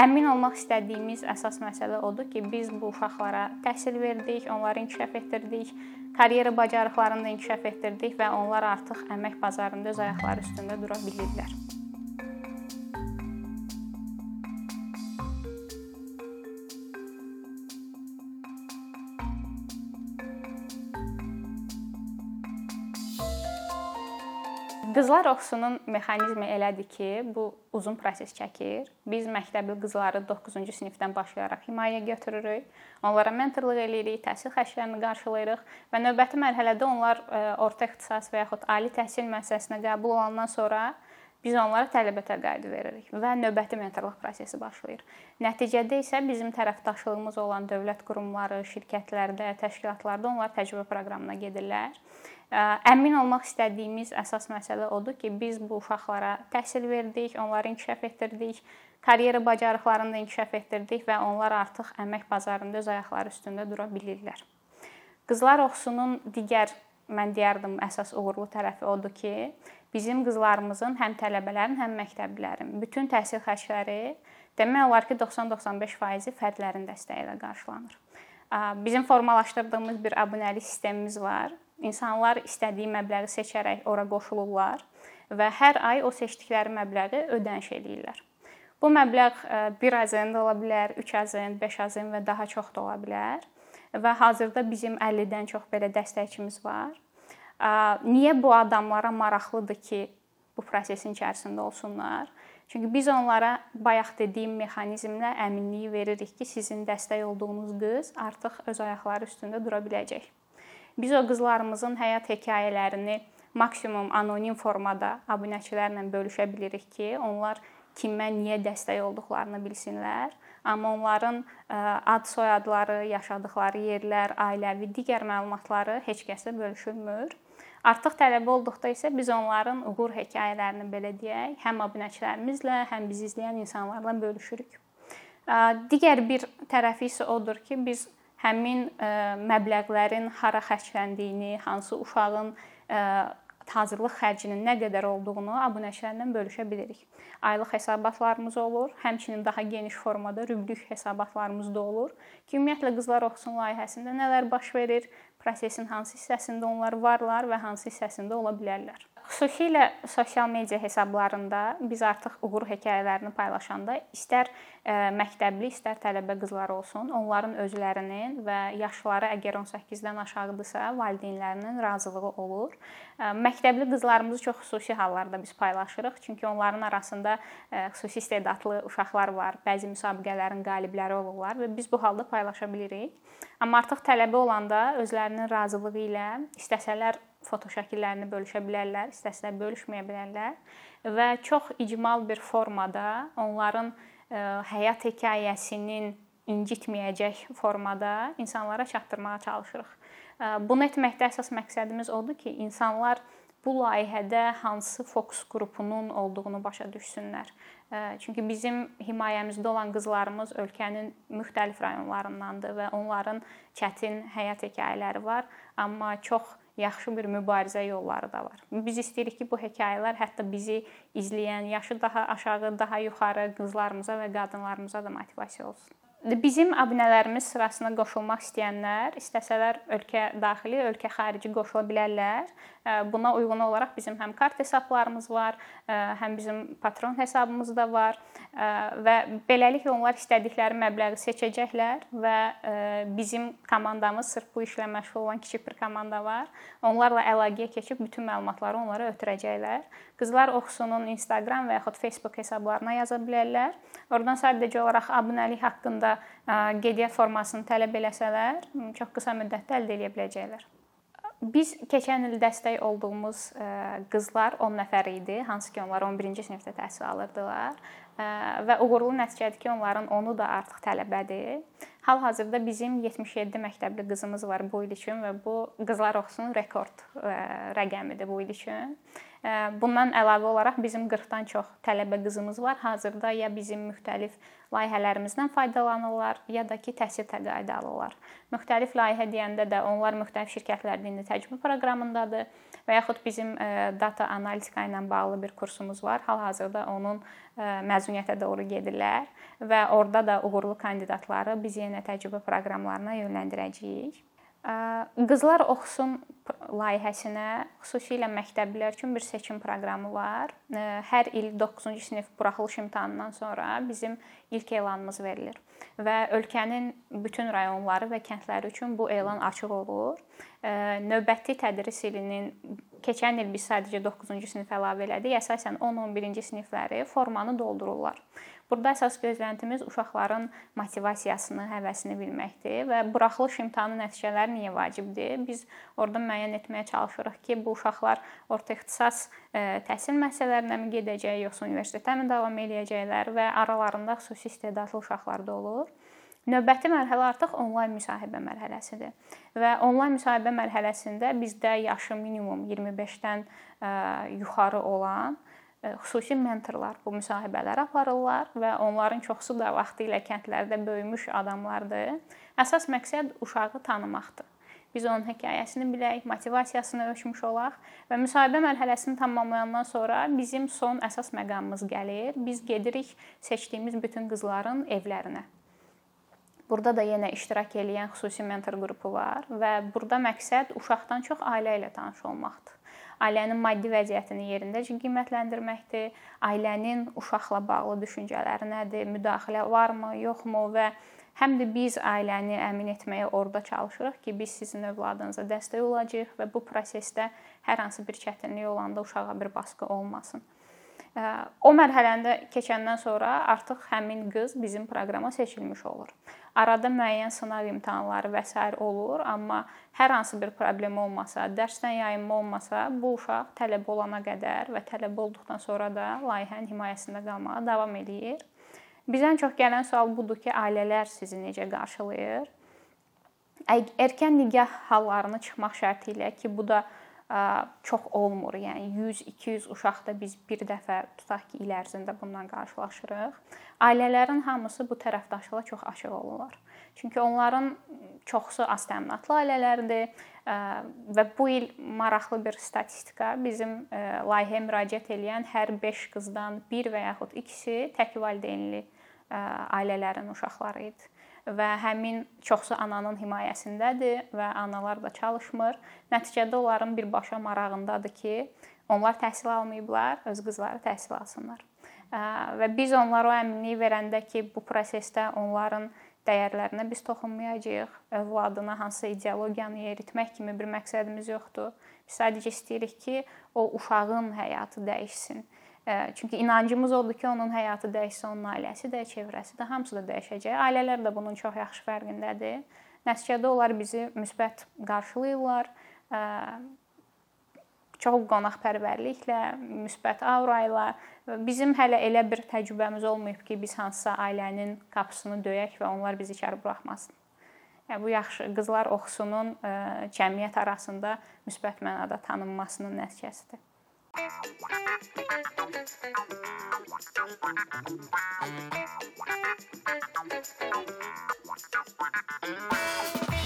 Əmin olmaq istədiyimiz əsas məsələ odur ki, biz bu uşaqlara təhsil verdik, onları inkişaf etdirdik, karyera bacarıqlarını da inkişaf etdirdik və onlar artıq əmək bazarında öz ayaqları üstündə dura bilirlər. Qızlar oxusunun mexanizmi elədir ki, bu uzun proses çəkir. Biz məktəbli qızları 9-cu sinifdən başlayaraq himayəyə götürürük. Onlara mentorluq eləyirik, təhsil xərclərini qarşılayırıq və növbəti mərhələdə onlar e, orta ixtisas və yaxud ali təhsil müəssisəsinə qəbul olandan sonra biz onlara tələbə təqaüdü veririk və növbəti mentorluq prosesi başlayır. Nəticədə isə bizim tərəfdaşlığımız olan dövlət qurumları, şirkətlərdə, təşkilatlarda onlar təcrübə proqramına gedirlər Əmin olmaq istədiyimiz əsas məsələ odur ki, biz bu uşaqlara təhsil verdik, onları inkişaf etdirdik, karyera bacarıqlarını da inkişaf etdirdik və onlar artıq əmək bazarında öz ayaqları üstündə dura bilirlər. Qızlar oxusunun digər mən deyərdim əsas uğurlu tərəfi odur ki, bizim qızlarımızın həm tələbələrin, həm məktəblilərin bütün təhsil xərcləri demək olar ki, 90-95% fərdlərin dəstəyi ilə qarşılanır. Bizim formalaşdırdığımız bir abunəlik sistemimiz var İnsanlar istədiyi məbləği seçərək ora qoşulurlar və hər ay o seçdikləri məbləği ödəniş eləyirlər. Bu məbləğ 1 AZN də ola bilər, 3 AZN, 5 AZN və daha çox da ola bilər. Və hazırda bizim 50-dən çox belə dəstəkçimiz var. Niyə bu adamlara maraqlıdır ki, bu prosesin içərisində olsunlar? Çünki biz onlara bayaq dediyim mexanizmlə əminliyi veririk ki, sizin dəstək olduğunuz qız artıq öz ayaqları üstündə dura biləcək. Biz o qızlarımızın həyat hekayələrini maksimum anonim formada abunəçilərlə bölüşə bilirik ki, onlar kimə niyə dəstək olduqlarını bilsinlər. Amma onların ad soyadları, yaşadıkları yerlər, ailəvi digər məlumatları heç kəslə bölüşülmür. Artıq tələbə olduqda isə biz onların uğur hekayələrini belə deyək, həm abunəçilərimizlə, həm bizi izləyən insanlarla bölüşürük. Digər bir tərəfi isə odur ki, biz həmin məbləğlərin hara xərcləndiyini, hansı uşağın hazırlıq xərcinin nə qədər olduğunu abunəçilərlə bölüşə bilirik. Aylıq hesabatlarımız olur, həmçinin daha geniş formada rüblük hesabatlarımız da olur. Ki, ümumiyyətlə qızlar oxusun layihəsində nələr baş verir, prosesin hansı hissəsində onlar varlar və hansı hissəsində ola bilərlər. Xüsusilə sosial media hesablarında biz artıq uğur hekayələrini paylaşanda istər e, məktəbli, istər tələbə qızlar olsun, onların özlərinin və yaşları əgər 18-dən aşağıdırsa, valideynlərinin razılığı olur. E, məktəbli qızlarımızı çox xüsusi hallarda biz paylaşırıq, çünki onların arasında e, xüsusi istedadlı uşaqlar var, bəzi müsabiqələrin qalibləri olurlar və biz bu halda paylaşa bilirik. Amma artıq tələbə olanda özlərinin razılığı ilə istəsələr foto şəkillərini bölüşə bilərlər, istəsələr bölüşməyə bilərlər və çox icmal bir formada onların e, həyat hekayəsinin incitməyəcək formada insanlara çatdırmağa çalışırıq. E, bunu etməkdə əsas məqsədimiz odur ki, insanlar bu layihədə hansı fokus qrupunun olduğunu başa düşsünlər. E, çünki bizim himayəmizdə olan qızlarımız ölkənin müxtəlif rayonlarındandır və onların çətin həyat hekayələri var, amma çox yaxşı bir mübarizə yolları da var. Biz istəyirik ki, bu hekayələr hətta bizi izləyən, yaşı daha aşağı, daha yuxarı qızlarımıza və qadınlarımıza da motivasiya olsun. Bizim abunələrimiz sırasına qoşulmaq istəyənlər istəsələr ölkə daxili, ölkə xarici qoşula bilərlər. Buna uyğun olaraq bizim həm kart hesablarımız var, həm bizim patron hesabımız da var və beləliklə onlar istədikləri məbləği seçəcəklər və bizim komandamız sırf bu işlə məşğul olan kiçik bir komanda var. Onlarla əlaqəyə keçib bütün məlumatları onlara ötürəcəklər. Qızlar oxusunun Instagram və yaxud Facebook hesablarına yaza bilərlər. Oradan sadəcə olaraq abunəlik haqqında qeydiyyat formasını tələb eləsələr, çox qısa müddətdə əldə edə biləcəklər. Biz keçən il dəstək olduğumuz qızlar 10 nəfər idi, hansı ki, onlar 11-ci sinifdə təhsil alırdılar və uğurlu nəticədir ki, onların 10-u da artıq tələbədir. Hal-hazırda bizim 77 məktəbli qızımız var bu il üçün və bu qızlar oxusun rekord rəqəmidir bu il üçün. Bundan əlavə olaraq bizim 40-dan çox tələbə qızımız var. Hazırda ya bizim müxtəlif layihələrimizdən faydalanırlar, ya da ki, təhsil təqaüdü alırlar. Müxtəlif layihə deyəndə də onlar müxtəlif şirkətlərdə indi təcrübə proqramındadır və yaxud bizim data analitika ilə bağlı bir kursumuz var. Hal-hazırda onun məzuniyyətə doğru gedirlər və orada da uğurlu kandidatları biz yenə təcrübə proqramlarına yönləndirəcəyik. Qızlar oxusun layihəsinə xüsusilə məktəblilər üçün bir seçim proqramı var. Hər il 9-cu sinif buraxılış imtahanından sonra bizim ilk elanımız verilir və ölkənin bütün rayonları və kəndləri üçün bu elan açıq olur. Növbəti tədris ilinin keçən il biz sadəcə 9-cu sinif əlavə elədik. Əsasən 10-11-ci sinifləri formanı doldururlar. Burada əsas gözləntimiz uşaqların motivasiyasını, həvəsini bilməkdir və buraxılış imtahanı nəticələri niyə vacibdir? Biz orada müəyyən etməyə çalışırıq ki, bu uşaqlar orta ixtisas e, təhsil müəssisələrinə mi gedəcək, yoxsa universitetə mi davam eləyəcəklər və aralarında xüsusi istedadlı uşaqlar da olur. Növbəti mərhələ artıq onlayn müsahibə mərhələsidir. Və onlayn müsahibə mərhələsində bizdə yaşı minimum 25-dən e, yuxarı olan xüsusi mentorlar bu müsahibələri aparırlar və onların çoxusu da vaxtilə kəndlərdə böyümüş adamlardır. Əsas məqsəd uşağı tanımaqdır. Biz onun hekayəsini bilək, motivasiyasını ölçmüş olaq və müsahibə mərhələsini tamamlayandan sonra bizim son əsas məqamımız gəlir. Biz gedirik seçdiyimiz bütün qızların evlərinə. Burada da yenə iştirak edən xüsusi mentor qrupu var və burada məqsəd uşaqdan çox ailə ilə tanış olmaqdır ailənin maddi vəziyyətini yerindəcə qiymətləndirməkdir, ailənin uşaqla bağlı düşüncələri nədir, müdaxilə varmı, yoxmu və həm də biz ailəni əmin etməyə orada çalışırıq ki, biz sizin övladınıza dəstək olacağıq və bu prosesdə hər hansı bir çətinlik olanda uşağa bir baskı olmasın. O mərhələni keçəndən sonra artıq həmin qız bizim proqrama seçilmiş olur. Arada müəyyən sınaq imtahanları və s. olur, amma hər hansı bir problem olmasa, dərsdən yayınma olmasa, bu uşaq tələbə olana qədər və tələbə olduqdan sonra da layihənin himayəsində qalmağa davam eləyir. Bizə ən çox gələn sual budur ki, ailələr sizi necə qarşılayır? Erkən nikah hallarını çıxmaq şərti ilə ki, bu da çox olmur. Yəni 100-200 uşaqda biz bir dəfə tutaq ki, il ərzində bundan qarşılaşırıq. Ailələrin hamısı bu tərəfdaşlığa çox açıq olurlar. Çünki onların çoxusu az təminatlı ailələrdir və bu il maraqlı bir statistika bizim layihəyə müraciət edən hər 5 qızdan 1 və yaxud ikisi tək valideynli ailələrin uşaqları idi və həmin çoxsu ananın himayəsindədir və analar da çalışmır. Nəticədə onların birbaşa marağındadır ki, onlar təhsil almayıblar, öz qızları təhsil alsınlar. Və biz onlara o əminliyi verəndə ki, bu prosesdə onların dəyərlərinə biz toxunmayacağıq, övladına hansı ideologiyanı yeritmək kimi bir məqsədimiz yoxdur. Biz sadəcə istəyirik ki, o uşağın həyatı dəyişsin Çünki inancımız odur ki, onun həyatı dəyişsə, onun ailəsi də, çevrəsi də, hamısı da dəyişəcək. Ailələr də bunun çox yaxşı fərqindədir. Nəticədə onlar bizi müsbət qarşılayırlar. Çox qonaqpərvərliklə, müsbət aura ilə bizim hələ elə bir təcrübəmiz olmayıb ki, biz hansısa ailənin qapısını döyək və onlar bizi içəri buraxmasın. Yəni bu yaxşı qızlar oxusunun cəmiyyət arasında müsbət mənada tanınmasının nəticəsidir. Thank you.